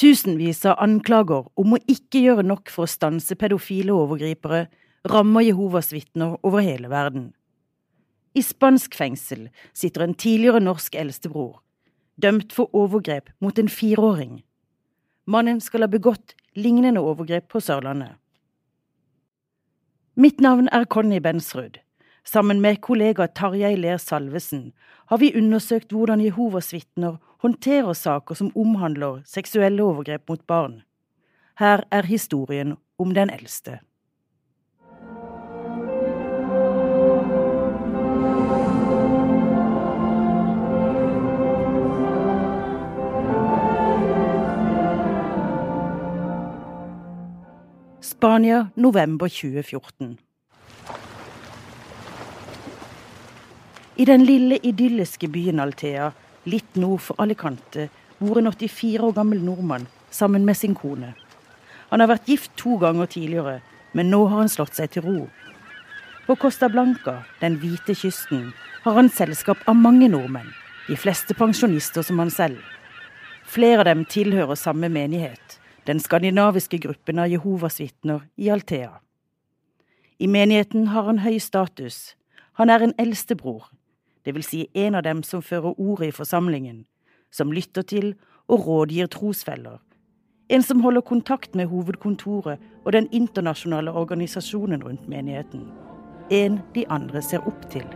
Tusenvis av anklager om å ikke gjøre nok for å stanse pedofile overgripere rammer Jehovas vitner over hele verden. I spansk fengsel sitter en tidligere norsk eldstebror, dømt for overgrep mot en fireåring. Mannen skal ha begått lignende overgrep på Sørlandet. Mitt navn er Conny Bensrud. Sammen med kollega Tarjei Ler Salvesen har vi undersøkt hvordan Jehovas vitner håndterer saker som omhandler seksuelle overgrep mot barn. Her er historien om den eldste. Spania, november 2014. I den lille idylliske byen Altea, litt nord for Alicante, bor en 84 år gammel nordmann sammen med sin kone. Han har vært gift to ganger tidligere, men nå har han slått seg til ro. På Costa Blanca, den hvite kysten, har han selskap av mange nordmenn, de fleste pensjonister som han selv. Flere av dem tilhører samme menighet den skandinaviske gruppen av Jehovas vitner i Altea. I menigheten har han høy status. Han er en eldstebror, det vil si en av dem som fører ordet i forsamlingen, som lytter til og rådgir trosfeller, en som holder kontakt med hovedkontoret og den internasjonale organisasjonen rundt menigheten, en de andre ser opp til.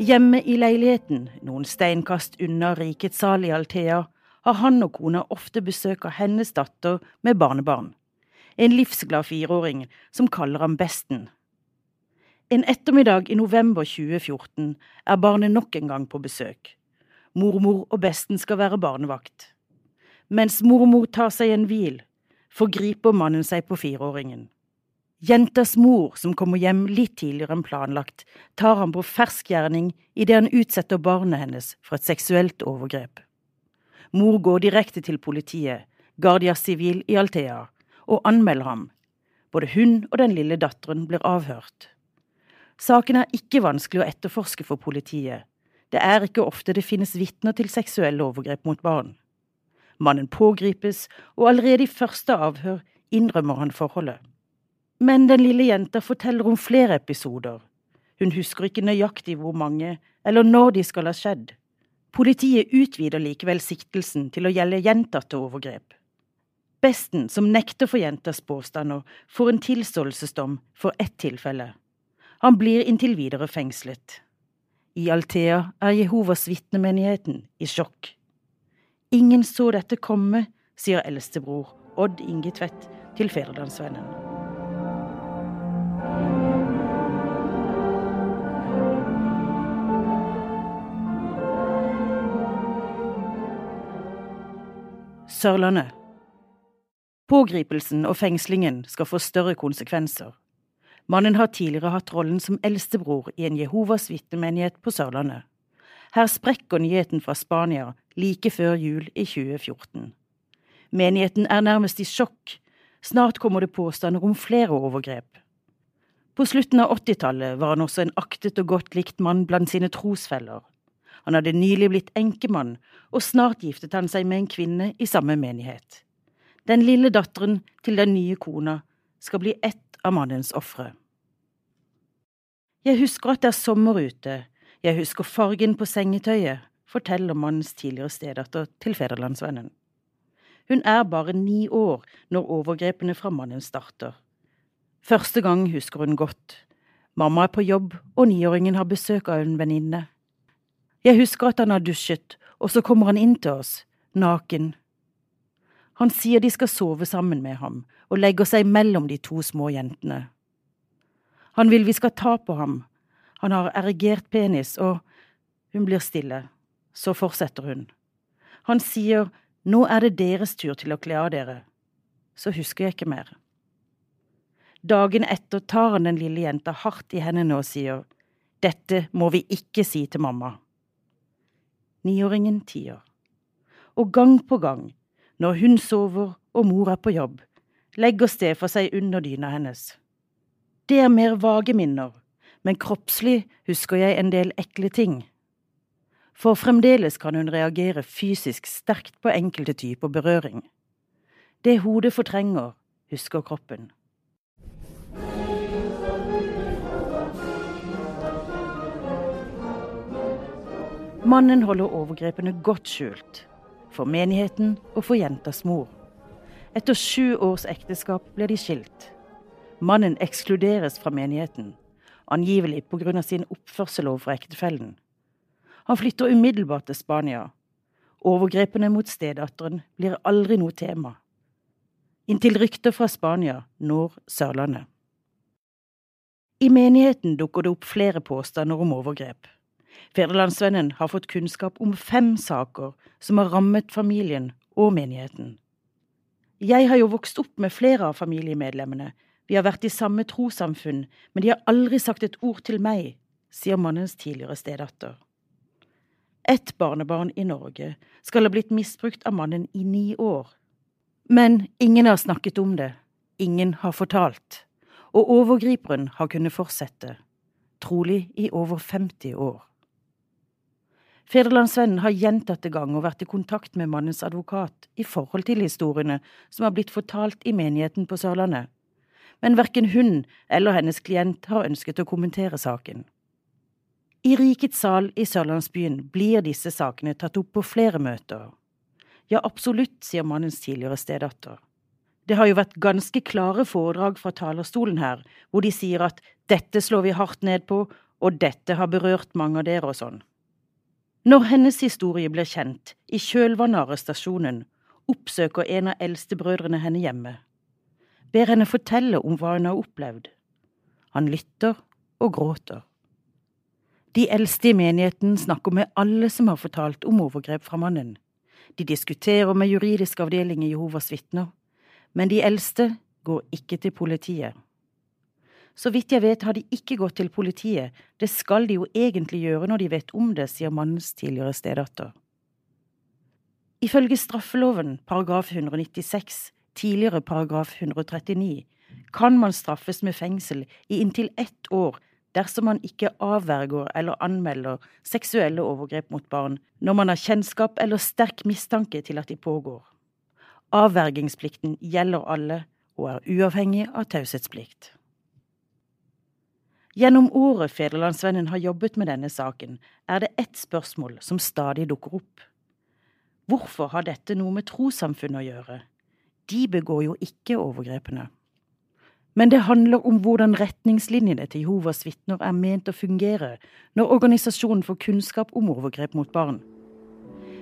Hjemme i leiligheten, noen steinkast unna rikets sal i Althea, har han og kona ofte besøk av hennes datter med barnebarn. En livsglad fireåring som kaller ham besten. En ettermiddag i november 2014 er barnet nok en gang på besøk. Mormor og besten skal være barnevakt. Mens mormor tar seg en hvil, forgriper mannen seg på fireåringen. Jentas mor, som kommer hjem litt tidligere enn planlagt, tar ham på fersk gjerning idet han utsetter barnet hennes for et seksuelt overgrep. Mor går direkte til politiet, Guardia Civil i Altea, og anmelder ham. Både hun og den lille datteren blir avhørt. Saken er ikke vanskelig å etterforske for politiet. Det er ikke ofte det finnes vitner til seksuelle overgrep mot barn. Mannen pågripes, og allerede i første avhør innrømmer han forholdet. Men den lille jenta forteller om flere episoder. Hun husker ikke nøyaktig hvor mange eller når de skal ha skjedd. Politiet utvider likevel siktelsen til å gjelde gjentatte overgrep. Besten, som nekter for jentas påstander, får en tilståelsesdom for ett tilfelle. Han blir inntil videre fengslet. I Altea er Jehovas vitnemenigheten i sjokk. Ingen så dette komme, sier eldstebror Odd Inge Tvedt til Federlandsvennen. Sørlandet. Pågripelsen og fengslingen skal få større konsekvenser. Mannen har tidligere hatt rollen som eldstebror i en Jehovas vitnemenighet på Sørlandet. Her sprekker nyheten fra Spania like før jul i 2014. Menigheten er nærmest i sjokk. Snart kommer det påstander om flere overgrep. På slutten av 80-tallet var han også en aktet og godt likt mann blant sine trosfeller. Han hadde nylig blitt enkemann, og snart giftet han seg med en kvinne i samme menighet. Den lille datteren til den nye kona skal bli ett av mannens ofre. Jeg husker at det er sommer ute, jeg husker fargen på sengetøyet, forteller mannens tidligere stedatter til Federlandsvennen. Hun er bare ni år når overgrepene fra mannen starter. Første gang husker hun godt. Mamma er på jobb, og niåringen har besøk av en venninne. Jeg husker at han har dusjet, og så kommer han inn til oss, naken. Han sier de skal sove sammen med ham, og legger seg mellom de to små jentene. Han vil vi skal ta på ham, han har erigert penis, og hun blir stille. Så fortsetter hun. Han sier nå er det deres tur til å kle av dere. Så husker jeg ikke mer. Dagen etter tar han den lille jenta hardt i hendene og sier dette må vi ikke si til mamma niåringen tier. Og gang på gang, når hun sover og mor er på jobb, legger stefar seg under dyna hennes. Det er mer vage minner, men kroppslig husker jeg en del ekle ting. for fremdeles kan hun reagere fysisk sterkt på enkelte typer berøring. Det hodet fortrenger, husker kroppen. Mannen holder overgrepene godt skjult, for menigheten og for jentas mor. Etter sju års ekteskap ble de skilt. Mannen ekskluderes fra menigheten, angivelig pga. sin oppførsel overfor ektefellen. Han flytter umiddelbart til Spania. Overgrepene mot stedatteren blir aldri noe tema. Inntil rykter fra Spania når Sørlandet. I menigheten dukker det opp flere påstander om overgrep. Federlandsvennen har fått kunnskap om fem saker som har rammet familien og menigheten. Jeg har jo vokst opp med flere av familiemedlemmene, vi har vært i samme trossamfunn, men de har aldri sagt et ord til meg, sier mannens tidligere stedatter. Ett barnebarn i Norge skal ha blitt misbrukt av mannen i ni år. Men ingen har snakket om det, ingen har fortalt, og overgriperen har kunnet fortsette, trolig i over 50 år. Federlandsvennen har gjentatte ganger vært i kontakt med mannens advokat i forhold til historiene som har blitt fortalt i menigheten på Sørlandet, men verken hun eller hennes klient har ønsket å kommentere saken. I Rikets sal i Sørlandsbyen blir disse sakene tatt opp på flere møter. Ja, absolutt, sier mannens tidligere stedatter. Det har jo vært ganske klare foredrag fra talerstolen her, hvor de sier at dette slår vi hardt ned på, og dette har berørt mange av dere og sånn. Når hennes historie blir kjent, i kjølvannet av arrestasjonen, oppsøker en av eldstebrødrene henne hjemme. Ber henne fortelle om hva hun har opplevd. Han lytter og gråter. De eldste i menigheten snakker med alle som har fortalt om overgrep fra mannen. De diskuterer med juridisk avdeling i Jehovas vitner, men de eldste går ikke til politiet. Så vidt jeg vet har de ikke gått til politiet, det skal de jo egentlig gjøre når de vet om det, sier mannens tidligere stedatter. Ifølge straffeloven paragraf 196, tidligere paragraf 139, kan man straffes med fengsel i inntil ett år dersom man ikke avverger eller anmelder seksuelle overgrep mot barn når man har kjennskap eller sterk mistanke til at de pågår. Avvergingsplikten gjelder alle og er uavhengig av taushetsplikt. Gjennom året Federlandsvennen har jobbet med denne saken, er det ett spørsmål som stadig dukker opp. Hvorfor har dette noe med trossamfunnet å gjøre? De begår jo ikke overgrepene. Men det handler om hvordan retningslinjene til Jehovas vitner er ment å fungere når organisasjonen får kunnskap om overgrep mot barn.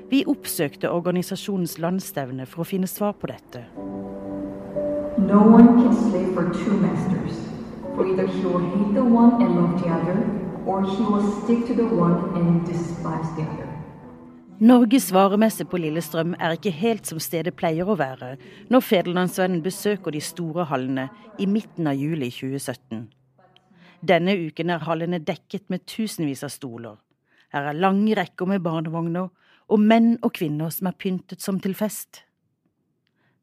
Vi oppsøkte organisasjonens landsstevne for å finne svar på dette. No one can slave for two masters. For either he will hate the one and love the other, or he will stick to the one and despise the other. Norges varemesse på Lillestrøm er ikke helt som stedet pleier å være når Federlandsvennen besøker de store hallene i midten av juli 2017. Denne uken er hallene dekket med tusenvis av stoler. Her er lange rekker med barnevogner og menn og kvinner som er pyntet som til fest.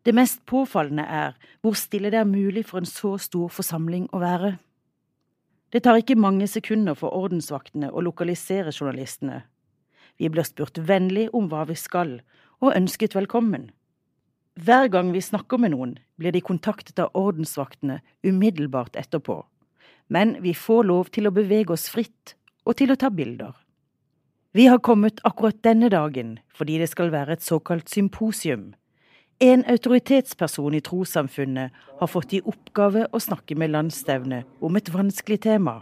Det mest påfallende er hvor stille det er mulig for en så stor forsamling å være. Det tar ikke mange sekunder for ordensvaktene å lokalisere journalistene. Vi blir spurt vennlig om hva vi skal, og ønsket velkommen. Hver gang vi snakker med noen, blir de kontaktet av ordensvaktene umiddelbart etterpå, men vi får lov til å bevege oss fritt og til å ta bilder. Vi har kommet akkurat denne dagen fordi det skal være et såkalt symposium en autoritetsperson i trossamfunnet har fått i oppgave å snakke med landsstevnet om et vanskelig tema.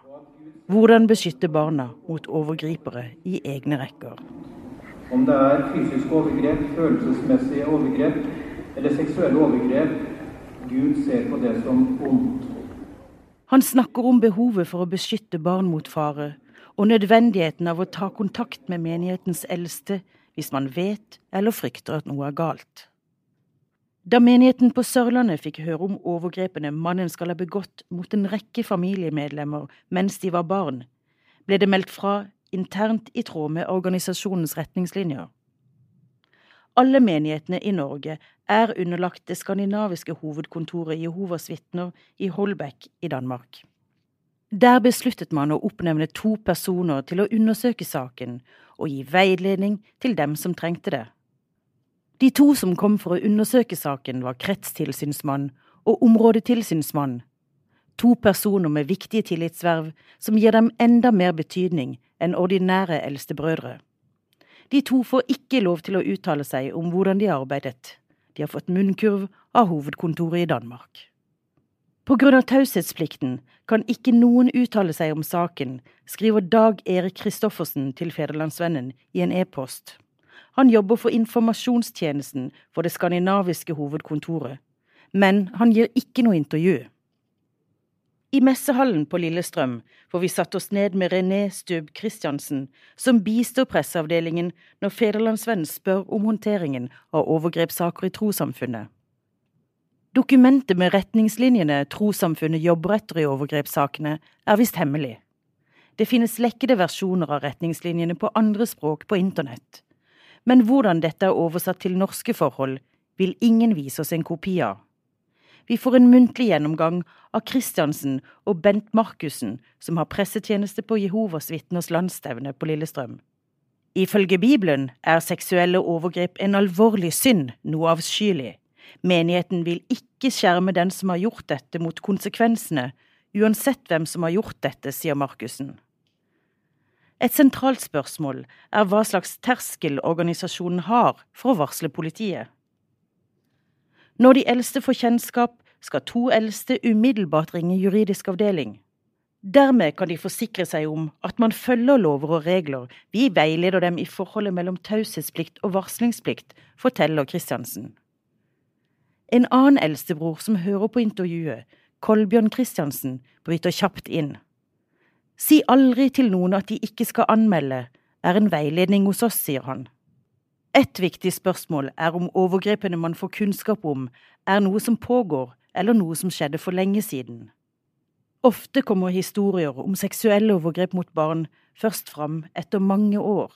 Hvordan beskytte barna mot overgripere i egne rekker. Om det er fysiske overgrep, følelsesmessige overgrep eller seksuelle overgrep, Gud ser på det som ondt. Han snakker om behovet for å beskytte barn mot fare, og nødvendigheten av å ta kontakt med menighetens eldste hvis man vet eller frykter at noe er galt. Da menigheten på Sørlandet fikk høre om overgrepene mannen skal ha begått mot en rekke familiemedlemmer mens de var barn, ble det meldt fra internt i tråd med organisasjonens retningslinjer. Alle menighetene i Norge er underlagt det skandinaviske hovedkontoret Jehovas vitner i Holbæk i Danmark. Der besluttet man å oppnevne to personer til å undersøke saken, og gi veiledning til dem som trengte det. De to som kom for å undersøke saken, var kretstilsynsmann og områdetilsynsmann, to personer med viktige tillitsverv som gir dem enda mer betydning enn ordinære eldstebrødre. De to får ikke lov til å uttale seg om hvordan de har arbeidet. De har fått munnkurv av hovedkontoret i Danmark. På grunn av taushetsplikten kan ikke noen uttale seg om saken, skriver Dag Erik Kristoffersen til Federlandsvennen i en e-post. Han jobber for informasjonstjenesten for det skandinaviske hovedkontoret, men han gir ikke noe intervju. I messehallen på Lillestrøm får vi satt oss ned med René Stubb Christiansen, som bistår presseavdelingen når Federlandsvennen spør om håndteringen av overgrepssaker i trossamfunnet. Dokumentet med retningslinjene trossamfunnet jobber etter i overgrepssakene, er visst hemmelig. Det finnes lekkede versjoner av retningslinjene på andre språk på internett. Men hvordan dette er oversatt til norske forhold, vil ingen vise oss en kopi av. Vi får en muntlig gjennomgang av Christiansen og Bent Markussen, som har pressetjeneste på Jehovas vitners landsstevne på Lillestrøm. Ifølge Bibelen er seksuelle overgrep en alvorlig synd, noe avskyelig. Menigheten vil ikke skjerme den som har gjort dette, mot konsekvensene, uansett hvem som har gjort dette, sier Markussen. Et sentralt spørsmål er hva slags terskel organisasjonen har for å varsle politiet. Når de eldste får kjennskap, skal to eldste umiddelbart ringe juridisk avdeling. Dermed kan de forsikre seg om at man følger lover og regler, vi veileder dem i forholdet mellom taushetsplikt og varslingsplikt, forteller Kristiansen. En annen eldstebror som hører på intervjuet, Kolbjørn Kristiansen, bryter kjapt inn. Si aldri til noen at de ikke skal anmelde, er en veiledning hos oss, sier han. Et viktig spørsmål er om overgrepene man får kunnskap om, er noe som pågår, eller noe som skjedde for lenge siden. Ofte kommer historier om seksuelle overgrep mot barn først fram etter mange år.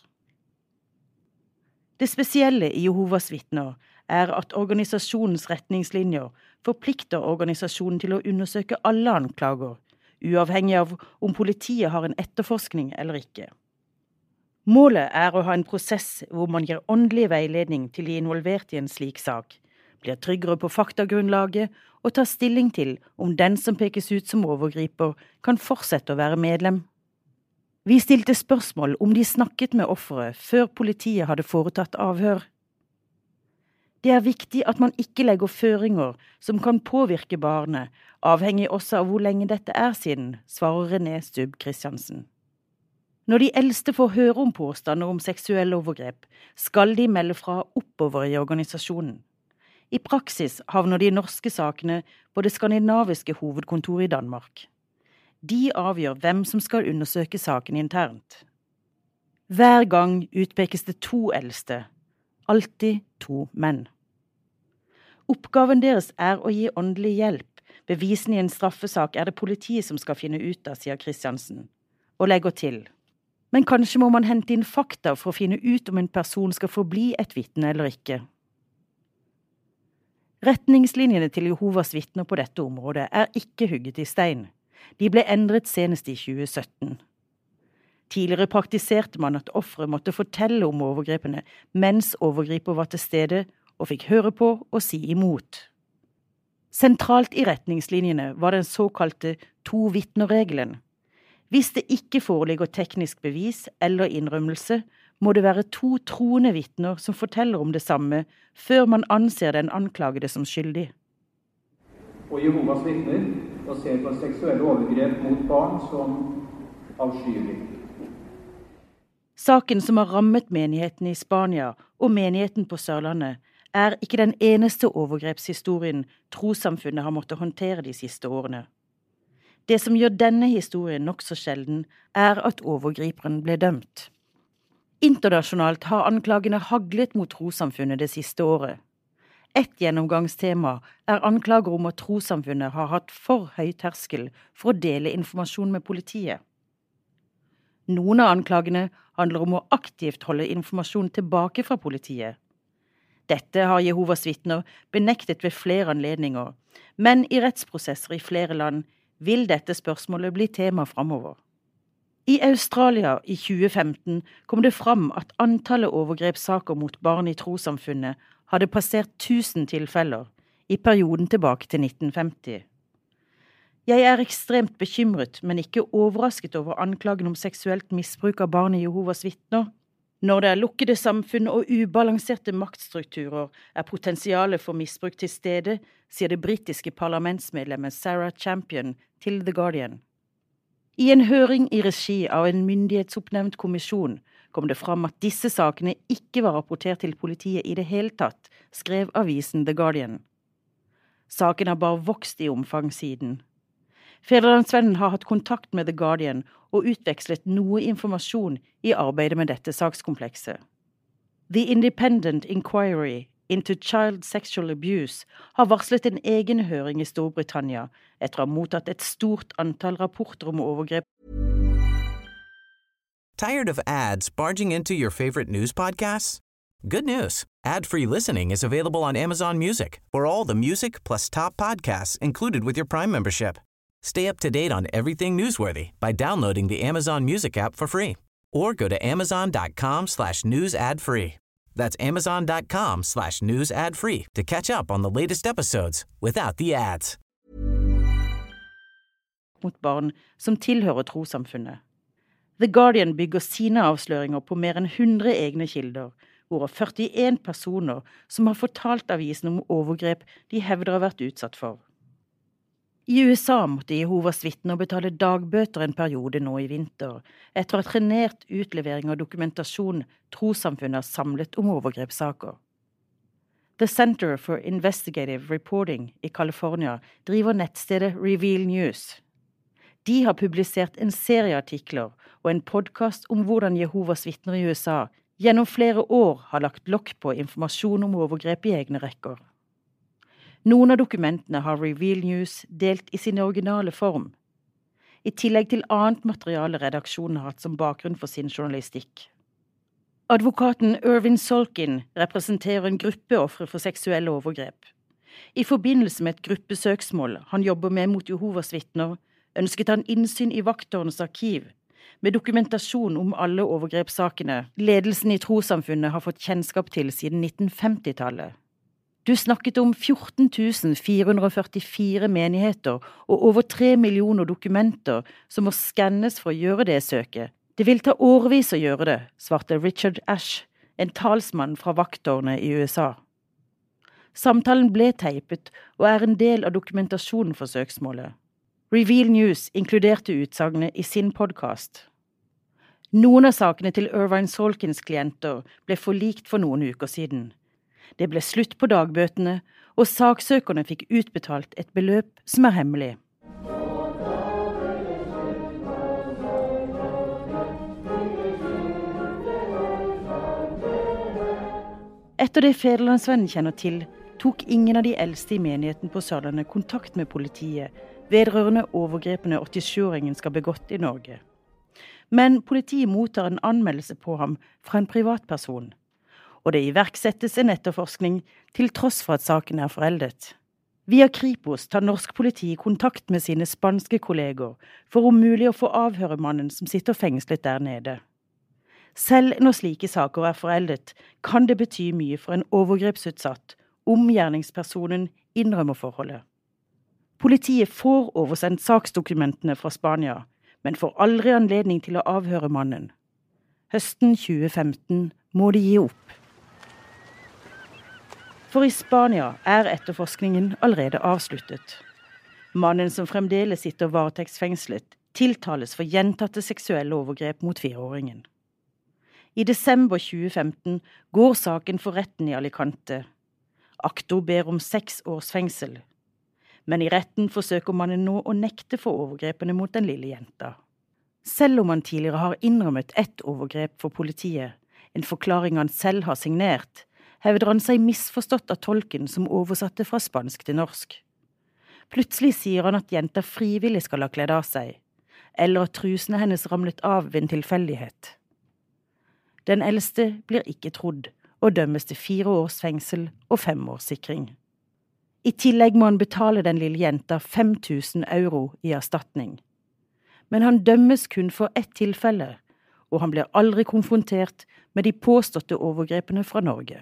Det spesielle i Jehovas vitner er at organisasjonens retningslinjer forplikter organisasjonen til å undersøke alle anklager, uavhengig av om politiet har en etterforskning eller ikke. Målet er å ha en prosess hvor man gir åndelig veiledning til de involverte i en slik sak, blir tryggere på faktagrunnlaget og tar stilling til om den som pekes ut som overgriper, kan fortsette å være medlem. Vi stilte spørsmål om de snakket med offeret før politiet hadde foretatt avhør. Det er viktig at man ikke legger føringer som kan påvirke barnet, avhengig også av hvor lenge dette er siden, svarer René Stubb Christiansen. Når de eldste får høre om påstander om seksuelle overgrep, skal de melde fra oppover i organisasjonen. I praksis havner de norske sakene på det skandinaviske hovedkontoret i Danmark. De avgjør hvem som skal undersøke saken internt. Hver gang utpekes det to eldste, alltid to menn. Oppgaven deres er å gi åndelig hjelp. Bevisene i en straffesak er det politiet som skal finne ut av, sier Kristiansen, og legger til men kanskje må man hente inn fakta for å finne ut om en person skal forbli et vitne eller ikke. Retningslinjene til Jehovas vitner på dette området er ikke hugget i stein. De ble endret senest i 2017. Tidligere praktiserte man at offeret måtte fortelle om overgrepene mens overgriper var til stede og fikk høre på og si imot. Sentralt i retningslinjene var den såkalte to vitner-regelen hvis det ikke foreligger teknisk bevis eller innrømmelse, må det være to troende vitner som forteller om det samme, før man anser den anklagede som skyldig. Og Jehovas vitner ser på seksuelle overgrep mot barn som avskyelig. Saken som har rammet menigheten i Spania og menigheten på Sørlandet, er ikke den eneste overgrepshistorien trossamfunnet har måttet håndtere de siste årene. Det som gjør denne historien nokså sjelden, er at overgriperen ble dømt. Internasjonalt har anklagene haglet mot trossamfunnet det siste året. Et gjennomgangstema er anklager om at trossamfunnet har hatt for høy terskel for å dele informasjon med politiet. Noen av anklagene handler om å aktivt holde informasjon tilbake fra politiet. Dette har Jehovas vitner benektet ved flere anledninger, men i rettsprosesser i flere land vil dette spørsmålet bli tema framover. I Australia i 2015 kom det fram at antallet overgrepssaker mot barn i trossamfunnet hadde passert 1000 tilfeller i perioden tilbake til 1950. Jeg er ekstremt bekymret, men ikke overrasket over anklagen om seksuelt misbruk av barn i Jehovas vitner. Når det er lukkede samfunn og ubalanserte maktstrukturer, er potensialet for misbruk til stede, sier det britiske parlamentsmedlemmet Sarah Champion til The Guardian. I en høring i regi av en myndighetsoppnevnt kommisjon kom det fram at disse sakene ikke var rapportert til politiet i det hele tatt, skrev avisen The Guardian. Saken har bare vokst i omfang siden. Fedrelandsvennen har hatt kontakt med The Guardian og utvekslet noe informasjon i arbeidet med dette sakskomplekset. The Independent Inquiry into Child Sexual Abuse har varslet en egen høring i Storbritannia etter å ha mottatt et stort antall rapporter om overgrep. Tired of ads barging into your favorite news podcasts? Good news. Ad-free listening is available on Amazon Music for all the music plus top podcasts included with your Prime membership. Stay up to date on everything newsworthy by downloading the Amazon Music app for free or go to amazon.com slash news ad free. That's amazon.com slash news ad free to catch up on the latest episodes without the ads. mot barn som tilhører trosamfunnet. The Guardian bygger sine avsløringer på mer enn 100 egne kilder, hvorav 41 personer som har fortalt avisen om overgrep de hevder har vært utsatt for. I USA måtte Jehovas vitner betale dagbøter en periode nå i vinter, etter at trenert utlevering av dokumentasjon trossamfunnet har samlet om overgrepssaker. The Center for Investigative Reporting i California driver nettstedet Reveal News. De har publisert en serie artikler og en podkast om hvordan Jehovas vitner i USA gjennom flere år har lagt lokk på informasjon om overgrep i egne rekker. Noen av dokumentene har Reveal News delt i sin originale form, i tillegg til annet materiale redaksjonen har hatt som bakgrunn for sin journalistikk. Advokaten Irvin Solkin representerer en gruppe ofre for seksuelle overgrep. I forbindelse med et gruppesøksmål han jobber med mot Jehovas vitner, ønsket han innsyn i vakttårnets arkiv, med dokumentasjon om alle overgrepssakene ledelsen i trossamfunnet har fått kjennskap til siden 1950-tallet. Du snakket om 14 444 menigheter og over tre millioner dokumenter som må skannes for å gjøre det søket. Det vil ta årevis å gjøre det, svarte Richard Ash, en talsmann fra vakttårnet i USA. Samtalen ble teipet og er en del av dokumentasjonen for søksmålet. Reveal News inkluderte utsagnet i sin podkast. Noen av sakene til Irvine Solkins klienter ble forlikt for noen uker siden. Det ble slutt på dagbøtene, og saksøkerne fikk utbetalt et beløp som er hemmelig. Etter det Federlandsvennen kjenner til, tok ingen av de eldste i menigheten på Sørlandet kontakt med politiet vedrørende overgrepene 87-åringen skal begått i Norge. Men politiet mottar en anmeldelse på ham fra en privatperson, og det iverksettes en etterforskning til tross for at saken er foreldet. Via Kripos tar norsk politi kontakt med sine spanske kolleger for om mulig å få avhøre mannen som sitter fengslet der nede. Selv når slike saker er foreldet, kan det bety mye for en overgrepsutsatt om gjerningspersonen innrømmer forholdet. Politiet får oversendt saksdokumentene fra Spania, men får aldri anledning til å avhøre mannen. Høsten 2015 må de gi opp. For i Spania er etterforskningen allerede avsluttet. Mannen som fremdeles sitter varetektsfengslet, tiltales for gjentatte seksuelle overgrep mot fireåringen. I desember 2015 går saken for retten i Alicante. Aktor ber om seks års fengsel. Men i retten forsøker mannen nå å nekte for overgrepene mot den lille jenta. Selv om han tidligere har innrømmet ett overgrep for politiet, en forklaring han selv har signert, hevder han seg misforstått av tolken som oversatte fra spansk til norsk. Plutselig sier han at jenta frivillig skal ha kledd av seg, eller at trusene hennes ramlet av ved en tilfeldighet. Den eldste blir ikke trodd og dømmes til fire års fengsel og fem års sikring. I tillegg må han betale den lille jenta 5000 euro i erstatning. men han dømmes kun for ett tilfelle, og han blir aldri konfrontert med de påståtte overgrepene fra Norge.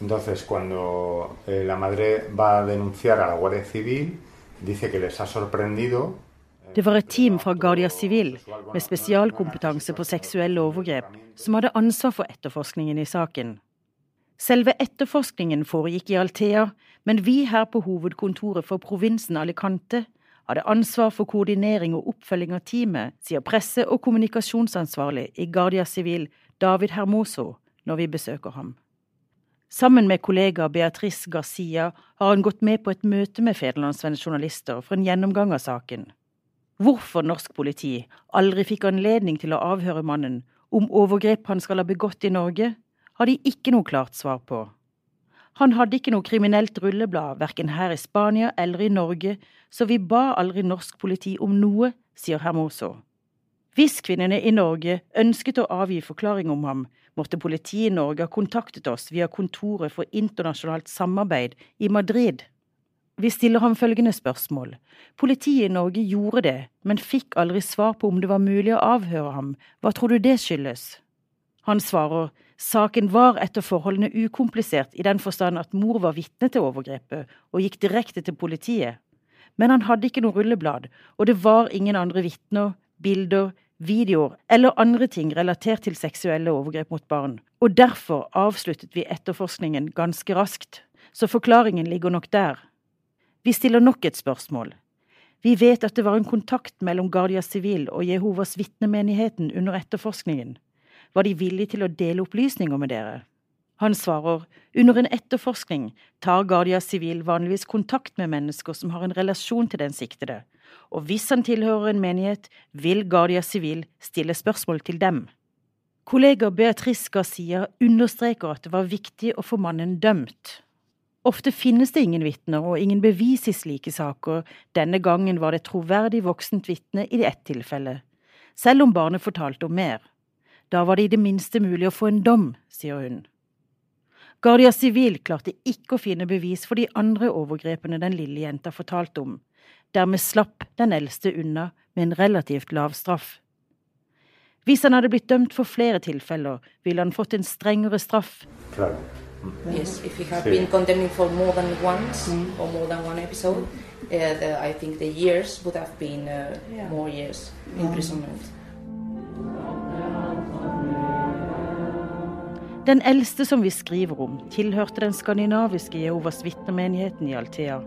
Entonces, cuando eh, la madre va a denunciar a la Guardia Civil, dice que les ha sorprendido det var et team fra Guardia Civil med spesialkompetanse på seksuelle overgrep som hadde ansvar for etterforskningen i saken. Selve etterforskningen foregikk i Altea, men vi her på hovedkontoret for provinsen Alicante hadde ansvar for koordinering og oppfølging av teamet, sier presse- og kommunikasjonsansvarlig i Guardia Civil David Hermoso når vi besøker ham. Sammen med kollega Beatrice Garcia har han gått med på et møte med federlandsvennlige journalister for en gjennomgang av saken. Hvorfor norsk politi aldri fikk anledning til å avhøre mannen om overgrep han skal ha begått i Norge, har de ikke noe klart svar på. Han hadde ikke noe kriminelt rulleblad verken her i Spania eller i Norge, så vi ba aldri norsk politi om noe, sier Hermoso. Hvis kvinnene i Norge ønsket å avgi forklaring om ham, måtte politiet i Norge ha kontaktet oss via Kontoret for internasjonalt samarbeid i Madrid. Vi stiller ham følgende spørsmål. Politiet i Norge gjorde det, men fikk aldri svar på om det var mulig å avhøre ham. Hva tror du det skyldes? Han svarer saken var etter forholdene ukomplisert i den forstand at mor var vitne til overgrepet og gikk direkte til politiet. Men han hadde ikke noe rulleblad, og det var ingen andre vitner, bilder, videoer eller andre ting relatert til seksuelle overgrep mot barn, og derfor avsluttet vi etterforskningen ganske raskt, så forklaringen ligger nok der. Vi stiller nok et spørsmål. Vi vet at det var en kontakt mellom Guardia Civil og Jehovas vitnemenigheten under etterforskningen. Var de villige til å dele opplysninger med dere? Han svarer, under en etterforskning tar Guardia Civil vanligvis kontakt med mennesker som har en relasjon til den siktede, og hvis han tilhører en menighet, vil Guardia Civil stille spørsmål til dem. Kollega Beatrice Garcia understreker at det var viktig å få mannen dømt. Ofte finnes det ingen vitner og ingen bevis i slike saker, denne gangen var det troverdig voksent vitne i ett tilfelle, selv om barnet fortalte om mer. Da var det i det minste mulig å få en dom, sier hun. Guardia Civil klarte ikke å finne bevis for de andre overgrepene den lille jenta fortalte om. Dermed slapp den eldste unna med en relativt lav straff. Hvis han hadde blitt dømt for flere tilfeller, ville han fått en strengere straff. Claro. Yes, if he had been condemned for more than once or more than one episode, uh, the, I think the years would have been uh, more years imprisonment. Den eldste som vi skriver om, tilhørte den skandinaviske Jehovas vitnemenigheten i Altea.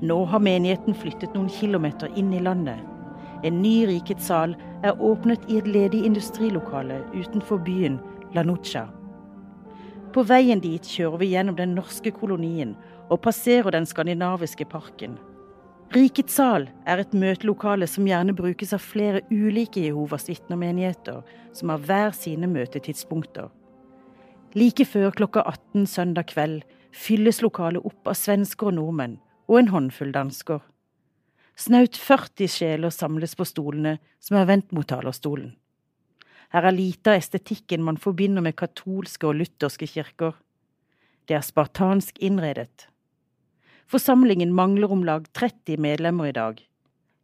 Nå har menigheten flyttet noen kilometer inn i landet. En ny rikets sal er åpnet i et ledig industrilokale utenfor byen Lanucha. På veien dit kjører vi gjennom den norske kolonien og passerer den skandinaviske parken. Rikets sal er et møtelokale som gjerne brukes av flere ulike Jehovas vitnermenigheter, som har hver sine møtetidspunkter. Like før klokka 18 søndag kveld fylles lokalet opp av svensker og nordmenn, og en håndfull dansker. Snaut 40 sjeler samles på stolene som er vendt mot talerstolen. Her er lite av estetikken man forbinder med katolske og lutherske kirker. Det er spartansk innredet. Forsamlingen mangler om lag 30 medlemmer i dag.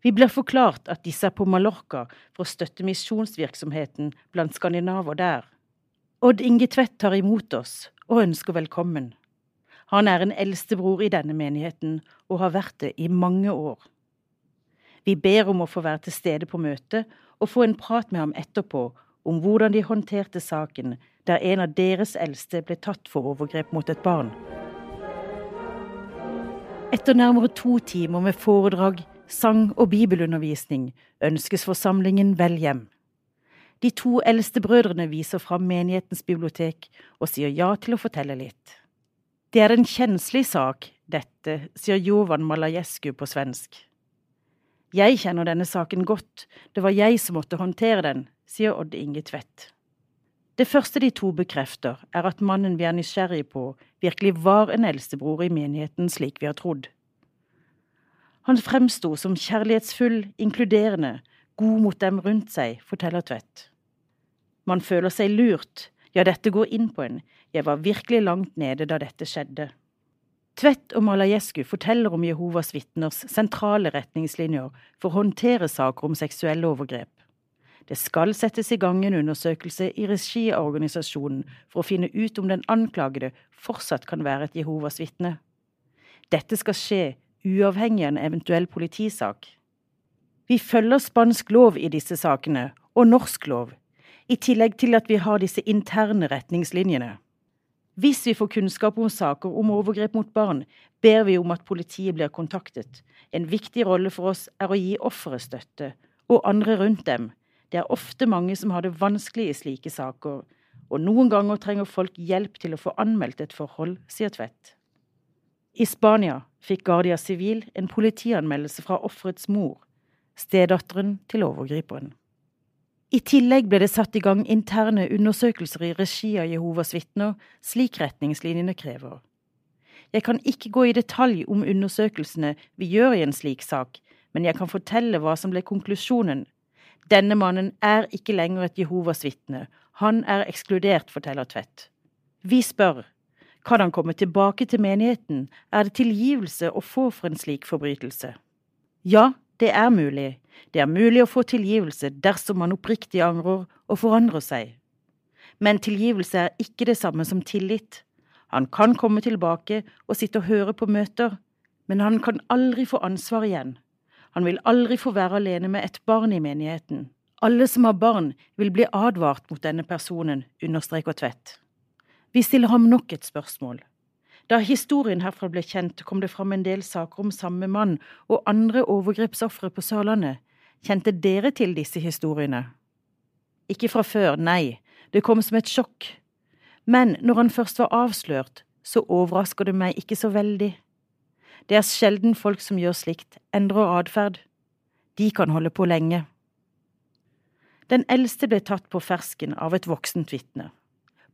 Vi blir forklart at disse er på Mallorca for å støtte misjonsvirksomheten blant skandinaver der. Odd Inge Tvedt tar imot oss og ønsker velkommen. Han er en eldstebror i denne menigheten og har vært det i mange år. Vi ber om å få være til stede på møtet og få en prat med ham etterpå om hvordan de håndterte saken der en av deres eldste ble tatt for overgrep mot et barn. Etter nærmere to timer med foredrag, sang og bibelundervisning ønskes forsamlingen vel hjem. De to eldste brødrene viser fram menighetens bibliotek og sier ja til å fortelle litt. Det er en kjenslig sak, dette, sier Jovan Malajescu på svensk. Jeg kjenner denne saken godt, det var jeg som måtte håndtere den, sier Odd Inge Tvedt. Det første de to bekrefter, er at mannen vi er nysgjerrig på, virkelig var en eldstebror i menigheten slik vi har trodd. Han fremsto som kjærlighetsfull, inkluderende, god mot dem rundt seg, forteller Tvedt. Man føler seg lurt, ja, dette går inn på en, jeg var virkelig langt nede da dette skjedde. Tvedt og Malajescu forteller om Jehovas vitners sentrale retningslinjer for å håndtere saker om seksuelle overgrep. Det skal settes i gang en undersøkelse i regi av organisasjonen for å finne ut om den anklagede fortsatt kan være et Jehovas vitne. Dette skal skje uavhengig av en eventuell politisak. Vi følger spansk lov i disse sakene, og norsk lov, i tillegg til at vi har disse interne retningslinjene. Hvis vi får kunnskap om saker om overgrep mot barn, ber vi om at politiet blir kontaktet. En viktig rolle for oss er å gi offeret støtte, og andre rundt dem. Det er ofte mange som har det vanskelig i slike saker, og noen ganger trenger folk hjelp til å få anmeldt et forhold, sier Tvedt. I Spania fikk Guardia Civil en politianmeldelse fra offerets mor, stedatteren til overgriperen. I tillegg ble det satt i gang interne undersøkelser i regi av Jehovas vitner, slik retningslinjene krever. Jeg kan ikke gå i detalj om undersøkelsene vi gjør i en slik sak, men jeg kan fortelle hva som ble konklusjonen. Denne mannen er ikke lenger et Jehovas vitne, han er ekskludert, forteller Tvedt. Vi spør, kan han komme tilbake til menigheten, er det tilgivelse å få for en slik forbrytelse? Ja, det er mulig, det er mulig å få tilgivelse dersom man oppriktig angrer og forandrer seg. Men tilgivelse er ikke det samme som tillit. Han kan komme tilbake og sitte og høre på møter, men han kan aldri få ansvar igjen. Han vil aldri få være alene med et barn i menigheten. Alle som har barn, vil bli advart mot denne personen, understreker Tvedt. Vi stiller ham nok et spørsmål. Da historien herfra ble kjent, kom det fram en del saker om samme mann og andre overgrepsofre på Sørlandet. Kjente dere til disse historiene? Ikke fra før, nei, det kom som et sjokk. Men når han først var avslørt, så overrasker det meg ikke så veldig. Det er sjelden folk som gjør slikt, endrer atferd. De kan holde på lenge. Den eldste ble tatt på fersken av et voksent vitne.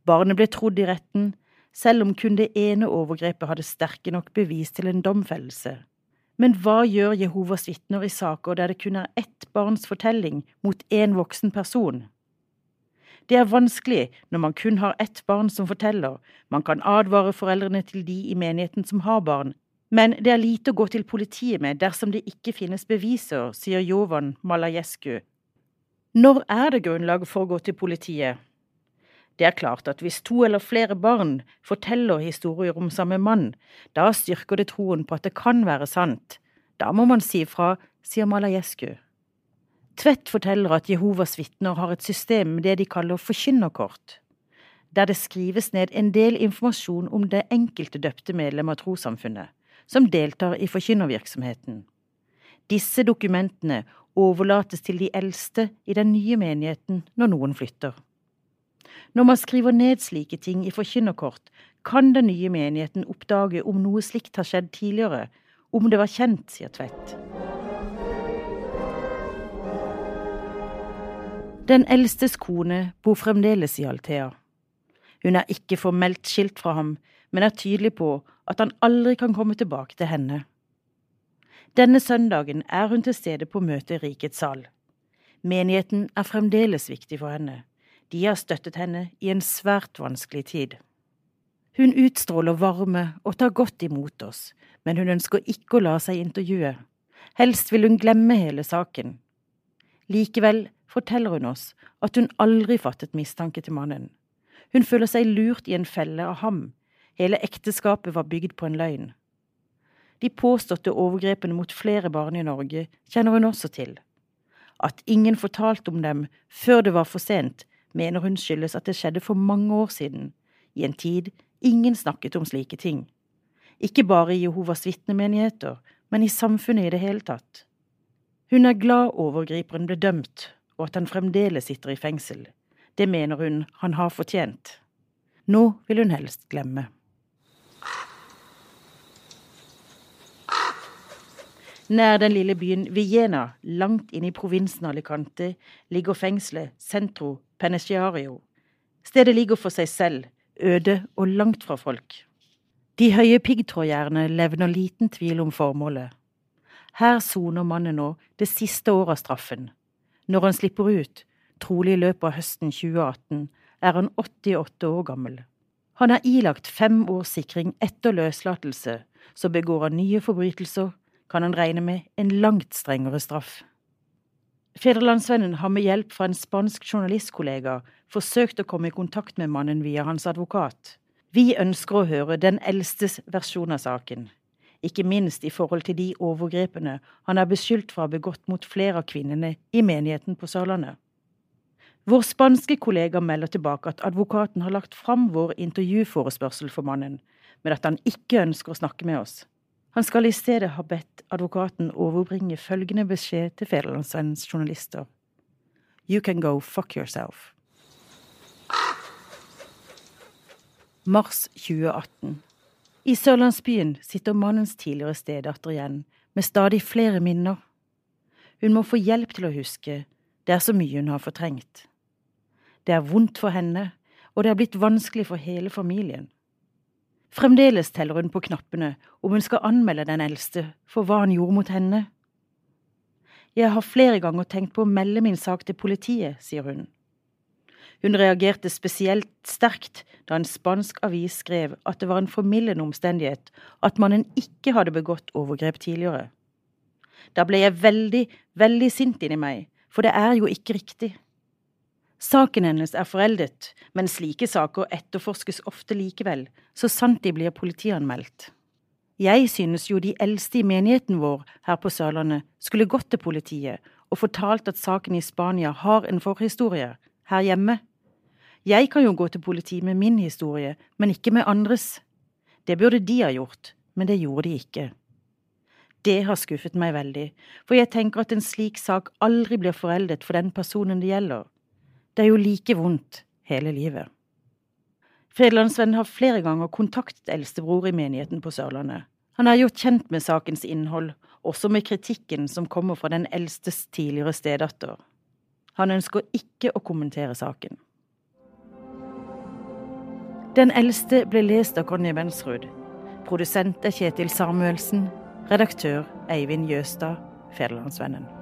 Barnet ble trodd i retten, selv om kun det ene overgrepet hadde sterke nok bevis til en domfellelse. Men hva gjør Jehovas vitner i saker der det kun er ett barns fortelling mot én voksen person? Det er vanskelig når man kun har ett barn som forteller, man kan advare foreldrene til de i menigheten som har barn, men det er lite å gå til politiet med dersom det ikke finnes beviser, sier Jovan Malajescu. Når er det grunnlag for å gå til politiet? Det er klart at hvis to eller flere barn forteller historier om samme mann, da styrker det troen på at det kan være sant. Da må man si fra, sier Malajescu. Tvedt forteller at Jehovas vitner har et system med det de kaller forkynnerkort, der det skrives ned en del informasjon om det enkelte døpte medlem av trossamfunnet, som deltar i forkynnervirksomheten. Disse dokumentene overlates til de eldste i den nye menigheten når noen flytter. Når man skriver ned slike ting i forkynnerkort, kan den nye menigheten oppdage om noe slikt har skjedd tidligere, om det var kjent, sier Tvedt. Den eldstes kone bor fremdeles i Althea. Hun er ikke formelt skilt fra ham, men er tydelig på at han aldri kan komme tilbake til henne. Denne søndagen er hun til stede på møtet i Rikets sal. Menigheten er fremdeles viktig for henne. De har støttet henne i en svært vanskelig tid. Hun utstråler varme og tar godt imot oss, men hun ønsker ikke å la seg intervjue. Helst vil hun glemme hele saken. Likevel forteller hun oss at hun aldri fattet mistanke til mannen. Hun føler seg lurt i en felle av ham. Hele ekteskapet var bygd på en løgn. De påståtte overgrepene mot flere barn i Norge kjenner hun også til. At ingen fortalte om dem før det var for sent, mener hun skyldes at det skjedde for mange år siden, i en tid ingen snakket om slike ting. Ikke bare i Jehovas vitnemenigheter, men i samfunnet i det hele tatt. Hun er glad overgriperen ble dømt, og at han fremdeles sitter i fengsel. Det mener hun han har fortjent. Nå vil hun helst glemme. Nær den lille byen Viena, langt inn i provinsen Alicante, ligger fengselet Centro Penesiario. Stedet ligger for seg selv, øde og langt fra folk. De høye piggtrådgjerdene levner liten tvil om formålet. Her soner mannen nå det siste året av straffen. Når han slipper ut, trolig i løpet av høsten 2018, er han 88 år gammel. Han er ilagt fem års sikring etter løslatelse, så begår han nye forbrytelser, kan han regne med en langt strengere straff. Federlandsvennen har med hjelp fra en spansk journalistkollega forsøkt å komme i kontakt med mannen via hans advokat. Vi ønsker å høre den eldstes versjon av saken, ikke minst i forhold til de overgrepene han er beskyldt for å ha begått mot flere av kvinnene i menigheten på Sørlandet. Vår spanske kollega melder tilbake at advokaten har lagt fram vår intervjuforespørsel for mannen, men at han ikke ønsker å snakke med oss. Han skal i stedet ha bedt advokaten overbringe følgende beskjed til Federlandsvennens journalister. You can go fuck yourself. Mars 2018. I sørlandsbyen sitter mannens tidligere stedatter igjen, med stadig flere minner. Hun må få hjelp til å huske, det er så mye hun har fortrengt. Det er vondt for henne, og det er blitt vanskelig for hele familien. Fremdeles teller hun på knappene om hun skal anmelde den eldste for hva han gjorde mot henne. Jeg har flere ganger tenkt på å melde min sak til politiet, sier hun. Hun reagerte spesielt sterkt da en spansk avis skrev at det var en formildende omstendighet at mannen ikke hadde begått overgrep tidligere. Da ble jeg veldig, veldig sint inni meg, for det er jo ikke riktig. Saken hennes er foreldet, men slike saker etterforskes ofte likevel, så sant de blir politianmeldt. Jeg synes jo de eldste i menigheten vår her på Sørlandet skulle gått til politiet og fortalt at saken i Spania har en forhistorie, her hjemme. Jeg kan jo gå til politiet med min historie, men ikke med andres. Det burde de ha gjort, men det gjorde de ikke. Det har skuffet meg veldig, for jeg tenker at en slik sak aldri blir foreldet for den personen det gjelder. Det er jo like vondt hele livet. Federlandsvennen har flere ganger kontaktet eldstebror i menigheten på Sørlandet. Han er gjort kjent med sakens innhold, også med kritikken som kommer fra den eldstes tidligere stedatter. Han ønsker ikke å kommentere saken. Den eldste ble lest av Conny Bensrud. Produsent er Kjetil Samuelsen. Redaktør Eivind Jøstad, Federlandsvennen.